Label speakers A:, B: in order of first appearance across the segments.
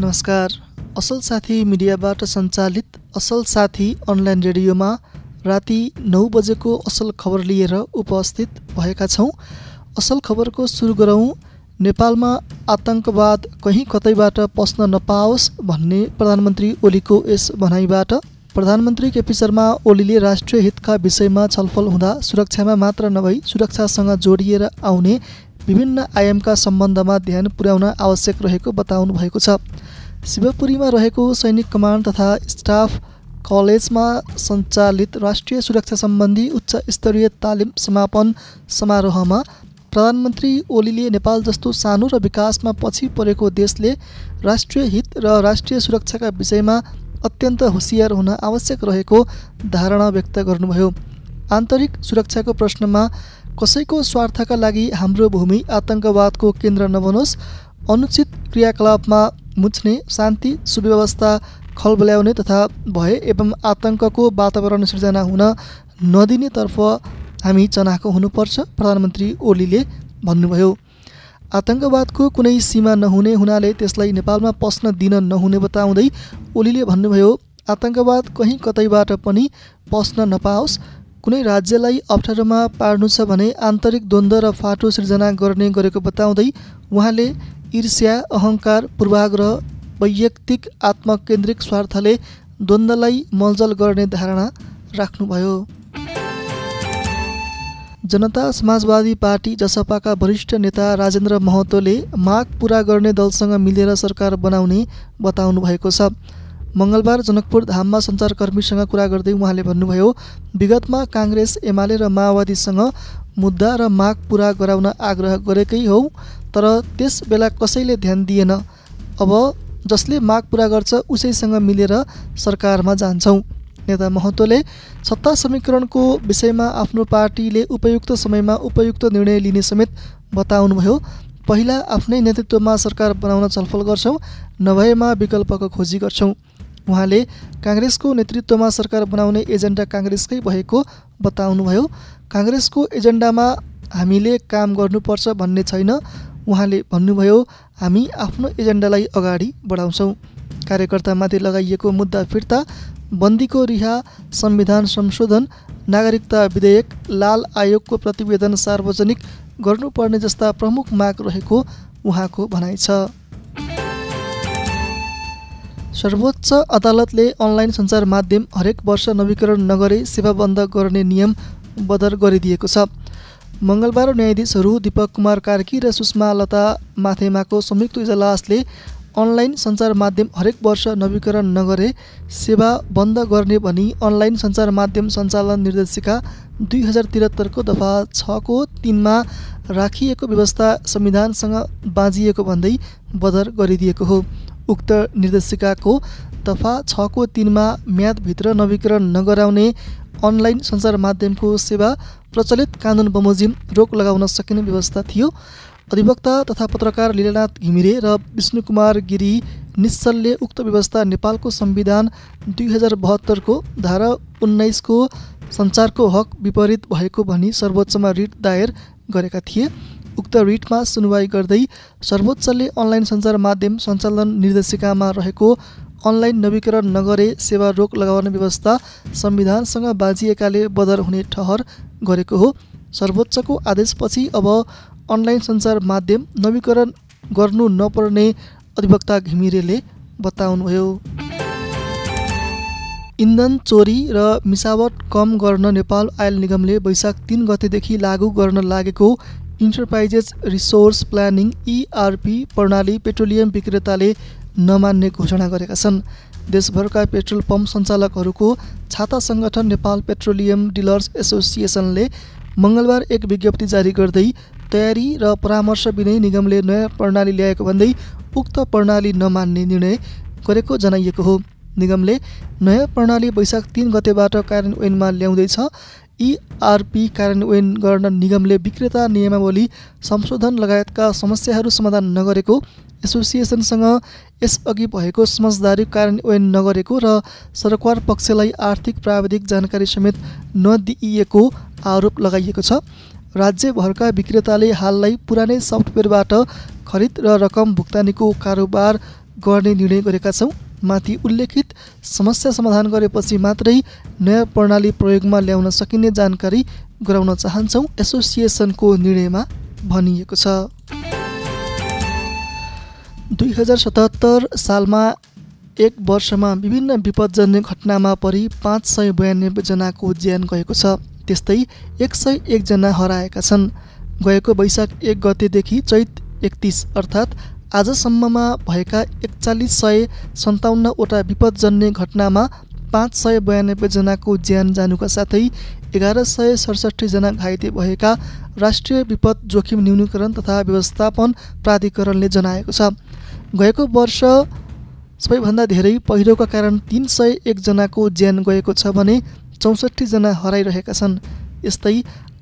A: नमस्कार। असल साथी मिडियाबाट सञ्चालित असल साथी अनलाइन रेडियोमा राति नौ बजेको असल खबर लिएर उपस्थित भएका छौँ। असल खबरको सुरु गरौँ। नेपालमा आतङ्कवाद कहीँ कतैबाट पस्न नपाओस् भन्ने प्रधानमन्त्री ओलीको यस भनाइबाट। प्रधानमन्त्री केपी शर्मा ओलीले राष्ट्रिय हितका विषयमा छलफल हुँदा सुरक्षामा मात्र नभई सुरक्षासँग जोडिएर आउने विभिन्न आयामका सम्बन्धमा ध्यान पुर्याउन आवश्यक रहेको बताउनु भएको छ। शिवपुरीमा रहेको सैनिक कमान्ड तथा स्टाफ कलेजमा सञ्चालित राष्ट्रिय सुरक्षा सम्बन्धी उच्च स्तरीय तालिम समापन समारोहमा प्रधानमन्त्री ओलीले नेपाल जस्तो सानो र विकासमा पछि परेको देशले राष्ट्रिय हित र राष्ट्रिय सुरक्षाका विषयमा अत्यन्त होसियार हुन आवश्यक रहेको धारणा व्यक्त गर्नुभयो। आन्तरिक सुरक्षाको प्रश्नमा कसैको स्वार्थका लागि हाम्रो भूमि आतङ्कवादको केन्द्र नबनोस्। अनुचित क्रियाकलापमा मुछ्ने शान्ति सुव्यवस्था खलबल्याउने तथा भय एवं आतङ्कको वातावरण सिर्जना हुन नदिनेतर्फ हामी चनाखो हुनुपर्छ प्रधानमन्त्री ओलीले भन्नुभयो। आतङ्कवादको कुनै सीमा नहुने हुनाले त्यसलाई नेपालमा पस्न दिन नहुने बताउँदै ओलीले भन्नुभयो आतङ्कवाद कहीँ कतैबाट पनि पस्न नपाओस्। कुनै राज्यलाई अप्ठ्यारोमा पार्नु छ भने आन्तरिक द्वन्द्व र फाटो सिर्जना गर्ने गरेको बताउँदै उहाँले ईर्ष्या अहङ्कार पूर्वाग्रह वैयक्तिक आत्मकेन्द्रिक स्वार्थले द्वन्द्वलाई मलजल गर्ने धारणा राख्नुभयो। जनता समाजवादी पार्टी जसपाका वरिष्ठ नेता राजेन्द्र महतोले माग पुरा गर्ने दलसँग मिलेर सरकार बनाउने बताउनु भएको छ। मङ्गलबार जनकपुर धाममा सञ्चारकर्मीसँग कुरा गर्दै उहाँले भन्नुभयो विगतमा काङ्ग्रेस एमाले र माओवादीसँग मुद्दा र माग पुरा गराउन आग्रह गरेकै हौ तर त्यस बेला कसैले ध्यान दिएन। अब जसले माग पुरा गर्छ उसैसँग मिलेर सरकारमा जान्छौँ। नेता महतोले सत्ता समीकरणको विषयमा आफ्नो पार्टीले उपयुक्त समयमा उपयुक्त निर्णय लिने समेत बताउनुभयो पहिला आफ्नै नेतृत्वमा सरकार बनाउन छलफल गर्छौँ नभएमा विकल्पको खोजी गर्छौँ। उहाँले काङ्ग्रेसको नेतृत्वमा सरकार बनाउने एजेन्डा काङ्ग्रेसकै भएको बताउनुभयो। काङ्ग्रेसको एजेन्डामा हामीले काम गर्नुपर्छ भन्ने छैन उहाँले भन्नुभयो हामी आफ्नो एजेन्डालाई अगाडि बढाउँछौँ। कार्यकर्तामाथि लगाइएको मुद्दा फिर्ता बन्दीको रिहा संविधान संशोधन नागरिकता विधेयक लाल आयोगको प्रतिवेदन सार्वजनिक गर्नुपर्ने जस्ता प्रमुख माग रहेको उहाँको भनाइ छ। सर्वोच्च अदालतले अनलाइन सञ्चार माध्यम हरेक वर्ष नवीकरण नगरे सेवा बन्द गर्ने नियम बदर गरिदिएको छ। मङ्गलबार न्यायाधीशहरू दीपक कुमार कार्की र सुषमा लता माथेमाको संयुक्त इजलासले अनलाइन सञ्चार माध्यम हरेक वर्ष नवीकरण नगरे सेवा बन्द गर्ने भनी अनलाइन सञ्चार माध्यम सञ्चालन निर्देशिका दुई हजार त्रिहत्तरको दफा छको तिनमा राखिएको व्यवस्था संविधानसँग बाँझिएको भन्दै बदर गरिदिएको हो। उक्त निर्देशिकाको दफा छको तिनमा म्यादभित्र नवीकरण नगराउने अनलाइन सञ्चार माध्यमको सेवा प्रचलित कानुन बमोजिम रोक लगाउन सकिने व्यवस्था थियो। अधिवक्ता तथा पत्रकार लीलानाथ घिमिरे र विष्णुकुमार गिरी निश्चलले उक्त व्यवस्था नेपालको संविधान दुई हजार बहत्तरको धारा उन्नाइसको सञ्चारको हक विपरीत भएको भनी सर्वोच्चमा रिट दायर गरेका थिए। उक्त रिटमा सुनवाई गर्दै सर्वोच्चले अनलाइन सञ्चार माध्यम सञ्चालन निर्देशिकामा रहेको अनलाइन नवीकरण नगरे सेवा रोक लगाउने व्यवस्था संविधानसँग बाजिएकाले बदर हुने ठहर गरेको हो। सर्वोच्चको आदेशपछि अब अनलाइन सञ्चार माध्यम नवीकरण गर्नु नपर्ने अधिवक्ता घिमिरेले बताउनुभयो। इन्धन चोरी र मिसावट कम गर्न नेपाल आयल निगमले वैशाख तिन गतेदेखि लागू गर्न लागेको इन्टरप्राइजेस रिसोर्स प्लानिङ इआरपी प्रणाली पेट्रोलियम विक्रेताले नमान्ने घोषणा गरेका छन्। देशभरका पेट्रोल पम्प सञ्चालकहरूको छाता सङ्गठन नेपाल पेट्रोलियम डिलर्स एसोसिएसनले मङ्गलबार एक विज्ञप्ति जारी गर्दै तयारी र परामर्श बिनै निगमले नयाँ प्रणाली ल्याएको भन्दै उक्त प्रणाली नमान्ने निर्णय गरेको जनाइएको हो। निगमले नयाँ प्रणाली वैशाख तिन गतेबाट कार्यान्वयनमा ल्याउँदैछ। इआरपी कार्यान्वयन गर्न निगमले विक्रेता नियमावली संशोधन लगायतका समस्याहरू समाधान नगरेको एसोसिएसनसँग यसअघि भएको समझदारी कार्यान्वयन नगरेको र सरकार पक्षलाई आर्थिक प्राविधिक जानकारी समेत नदिइएको आरोप लगाइएको छ। राज्यभरका विक्रेताले हाललाई पुरानै सफ्टवेयरबाट खरिद र रकम भुक्तानीको कारोबार गर्ने निर्णय गरेका छौँ। माथि उल्लेखित समस्या समाधान गरेपछि मात्रै नयाँ प्रणाली प्रयोगमा ल्याउन सकिने जानकारी गराउन चाहन्छौँ एसोसिएसनको निर्णयमा भनिएको छ। दुई हजार सतहत्तर सालमा एक वर्षमा विभिन्न विपदजन्य घटनामा परि पाँच सय बयानब्बेजनाको ज्यान गएको छ। त्यस्तै एक सय एकजना हराएका छन्। गएको वैशाख एक गतेदेखि चैत एकतिस अर्थात् आजसम्ममा भएका एकचालिस सय सन्ताउन्नवटा विपदजन्य घटनामा पाँच सय बयानब्बेजनाको ज्यान जानुका साथै एघार सय सडसठीजना घाइते भएका राष्ट्रिय विपद जोखिम न्यूनीकरण तथा व्यवस्थापन प्राधिकरणले जनाएको छ। गएको वर्ष सबैभन्दा धेरै पहिरोका कारण तिन सय एकजनाको ज्यान गएको छ भने चौसठीजना हराइरहेका छन्। यस्तै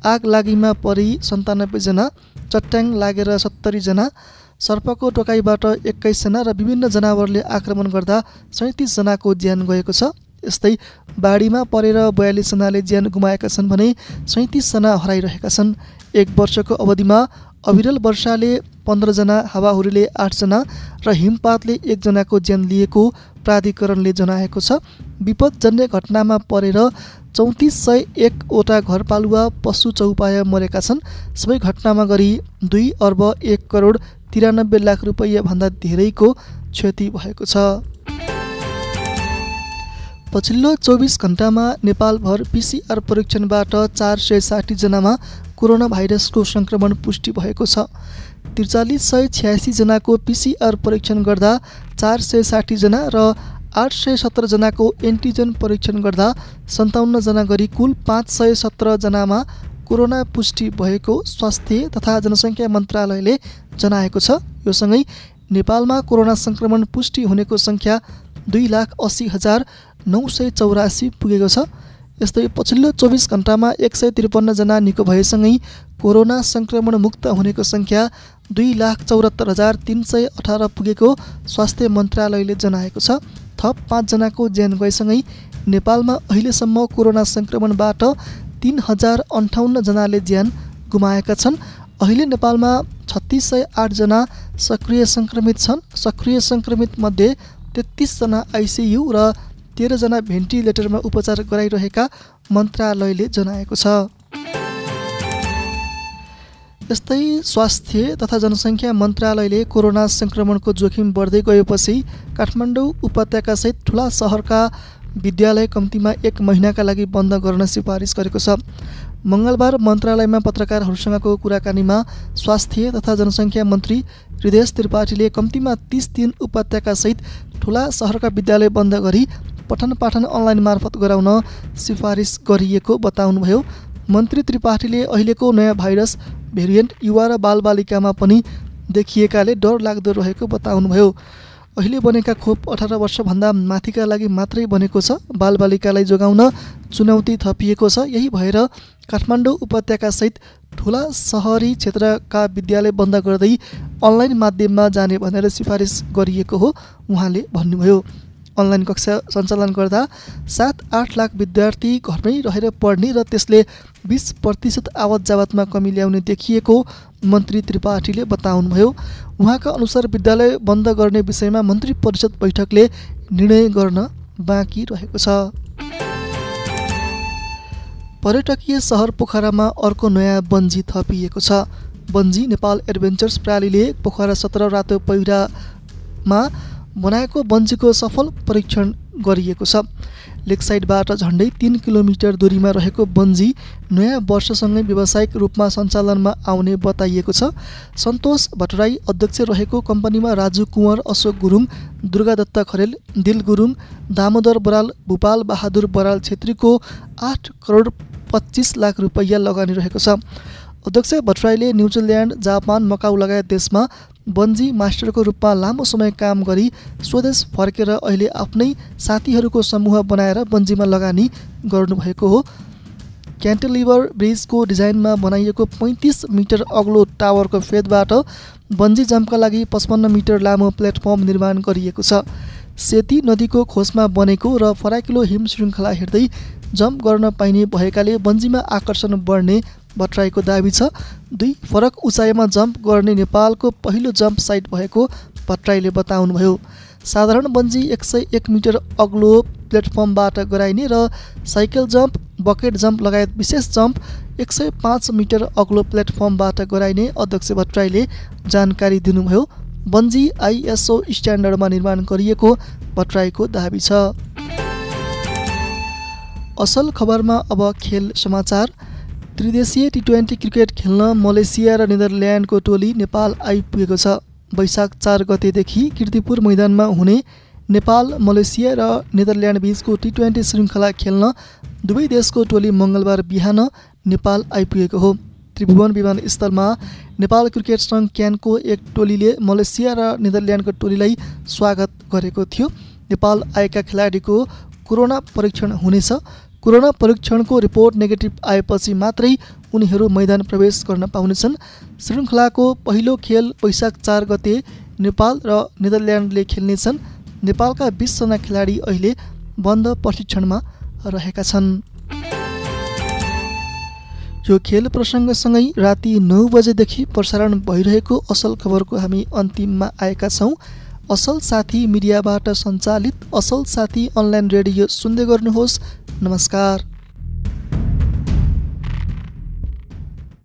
A: आग लागिमा परि सन्तानब्बेजना चट्याङ लागेर सत्तरीजना सर्पको टोकाइबाट एक्काइसजना र विभिन्न जनावरले आक्रमण गर्दा सैँतिसजनाको ज्यान गएको छ। यस्तै बाढीमा परेर बयालिसजनाले ज्यान गुमाएका छन् भने सैँतिसजना हराइरहेका छन्। एक वर्षको अवधिमा अविरल वर्षाले पन्ध्रजना हावाहुरीले आठजना र हिमपातले एकजनाको ज्यान लिएको प्राधिकरणले जनाएको छ। विपदजन्य घटनामा परेर चौतिस सय एकवटा घरपालुवा पशु चौपाय मरेका छन्। सबै घटनामा गरी दुई अर्ब एक करोड तिरानब्बे लाख रुपियाँभन्दा धेरैको क्षति भएको छ। पछिल्लो चौबिस घन्टामा नेपालभर पिसिआर परीक्षणबाट चार सय साठीजनामा कोरोना भाइरसको सङ्क्रमण पुष्टि भएको छ। त्रिचालिस सय छ्यासीजनाको पिसिआर परीक्षण गर्दा चार सय साठीजना र आठ सय सत्रजनाको एन्टिजेन परीक्षण गर्दा सन्ताउन्नजना गरी कुल पाँच सय सत्रजनामा कोरोना पुष्टि भएको स्वास्थ्य तथा जनसङ्ख्या मन्त्रालयले जनाएको छ। यो सँगै नेपालमा कोरोना सङ्क्रमण पुष्टि हुनेको सङ्ख्या दुई लाख अस्सी हजार नौ सय चौरासी पुगेको छ। यस्तै पछिल्लो चौबिस घन्टामा एक सय त्रिपन्नजना निको भएसँगै कोरोना सङ्क्रमण मुक्त हुनेको सङ्ख्या दुई लाख चौरात्तर हजार तिन सय अठार पुगेको स्वास्थ्य मन्त्रालयले जनाएको छ। थप पाँचजनाको ज्यान गएसँगै नेपालमा अहिलेसम्म कोरोना सङ्क्रमणबाट तिन हजार अन्ठाउन्नजनाले ज्यान गुमाएका छन्। अहिले नेपालमा छत्तिस सय आठजना सक्रिय सङ्क्रमित छन्। सक्रिय सङ्क्रमित मध्ये तेत्तिसजना आइसियु र तेह्रजना भेन्टिलेटरमा उपचार गराइरहेका मन्त्रालयले जनाएको छ। यस्तै स्वास्थ्य तथा जनसङ्ख्या मन्त्रालयले कोरोना सङ्क्रमणको जोखिम बढ्दै गएपछि काठमाडौँ उपत्यकासहित ठुला सहरका विद्यालय कम्तीमा एक महिनाका लागि बन्द गर्न सिफारिस गरेको छ। मङ्गलबार मन्त्रालयमा पत्रकारहरूसँगको कुराकानीमा स्वास्थ्य तथा जनसङ्ख्या मन्त्री हृदय त्रिपाठीले कम्तीमा तिस दिन उपत्यकासहित ठुला सहरका विद्यालय बन्द गरी पठन पाठन अनलाइन मार्फत गराउन सिफारिस गरिएको बताउनुभयो। मन्त्री त्रिपाठीले अहिलेको नयाँ भाइरस भेरिएन्ट युवा र बालबालिकामा पनि देखिएकाले डर लाग्दो रहेको बताउनुभयो। अहिले बनेका खोप अठार वर्षभन्दा माथिका लागि मात्रै बनेको छ। बालबालिकालाई जोगाउन चुनौती थपिएको छ। यही भएर काठमाडौँ उपत्यकासहित ठुला सहरी क्षेत्रका विद्यालय बन्द गर्दै अनलाइन माध्यममा जाने भनेर सिफारिस गरिएको हो उहाँले भन्नुभयो। अनलाइन कक्षा सञ्चालन गर्दा सात आठ लाख विद्यार्थी घरमै रहेर पढ्ने र त्यसले बिस प्रतिशत आवत जावतमा कमी ल्याउने देखिएको मन्त्री त्रिपाठीले बताउनुभयो। उहाँका अनुसार विद्यालय बन्द गर्ने विषयमा मन्त्री परिषद बैठकले निर्णय गर्न बाँकी रहेको छ। पर्यटकीय सहर पोखरामा अर्को नयाँ बन्जी थपिएको छ। बन्जी नेपाल एडभेन्चर्स प्रणालीले पोखरा सत्र रातो पहिरामा बनाएको बन्जीको सफल परीक्षण गरिएको छ। लेकसाइडबाट झन्डै तिन किलोमिटर दूरीमा रहेको बन्जी नयाँ वर्षसँगै व्यावसायिक रूपमा सञ्चालनमा आउने बताइएको छ। सन्तोष भट्टराई अध्यक्ष रहेको कम्पनीमा राजु कुँवर अशोक गुरुङ दुर्गादत्त खरेल दिल गुरुङ दामोदर बराल भूपाल बहादुर बराल छेत्रीको आठ करोड पच्चिस लाख रुपैयाँ लगानी रहेको छ। अध्यक्ष भट्टराईले न्युजिल्यान्ड जापान मकाउ लगायत देशमा बन्जी मास्टरको रूपमा लामो समय काम गरी स्वदेश फर्केर अहिले आफ्नै साथीहरूको समूह बनाएर बन्जीमा लगानी गर्नुभएको हो। क्यान्टिलिभर ब्रिजको डिजाइनमा बनाइएको पैँतिस मिटर अग्लो टावरको फेदबाट बन्जी जम्पका लागि पचपन्न मिटर लामो प्लेटफर्म निर्माण गरिएको छ। सेती नदीको खोजमा बनेको र फराकिलो हिम श्रृङ्खला हेर्दै जम्प गर्न पाइने भएकाले बन्जीमा आकर्षण बढ्ने भट्टराईको दावी छ। दुई फरक उचाइमा जम्प गर्ने नेपालको पहिलो जम्प साइट भएको भट्टराईले बताउनुभयो। साधारण बन्जी एक सय एक मिटर अग्लो प्लेटफर्मबाट गराइने र साइकल जम्प बकेट जम्प लगायत विशेष जम्प एक सय पाँच मिटर अग्लो प्लेटफर्मबाट गराइने अध्यक्ष भट्टराईले जानकारी दिनुभयो। बन्जी आइएसओ स्ट्यान्डर्डमा निर्माण गरिएको भट्टराईको दावी छ। असल खबरमा अब खेल समाचार। त्रिदेशीय टी ट्वेन्टी क्रिकेट खेल्न मलेसिया र नेदरल्यान्डको टोली नेपाल आइपुगेको छ। वैशाख चार गतेदेखि किर्तिपुर मैदानमा हुने नेपाल मलेसिया र नेदरल्यान्ड बिचको टी ट्वेन्टी श्रृङ्खला खेल्न दुवै देशको टोली मङ्गलबार बिहान नेपाल आइपुगेको हो। त्रिभुवन विमानस्थलमा नेपाल क्रिकेट सङ्घ क्यानको एक टोलीले मलेसिया र नेदरल्यान्डको टोलीलाई स्वागत गरेको थियो। नेपाल आएका खेलाडीको कोरोना परीक्षण हुनेछ। कोरोना परीक्षणको रिपोर्ट नेगेटिभ आएपछि मात्रै उनीहरू मैदान प्रवेश गर्न पाउनेछन्। श्रृङ्खलाको पहिलो खेल वैशाख चार गते नेपाल र नेदरल्यान्डले खेल्नेछन्। नेपालका बिसजना खेलाडी अहिले बन्द प्रशिक्षणमा रहेका छन्। यो खेल प्रसङ्गसँगै राति नौ बजेदेखि प्रसारण भइरहेको असल खबरको हामी अन्तिममा आएका छौँ। असल साथी मिडियाबाट सञ्चालित असल साथी अनलाइन रेडियो सुन्दै गर्नुहोस्। नमस्कार।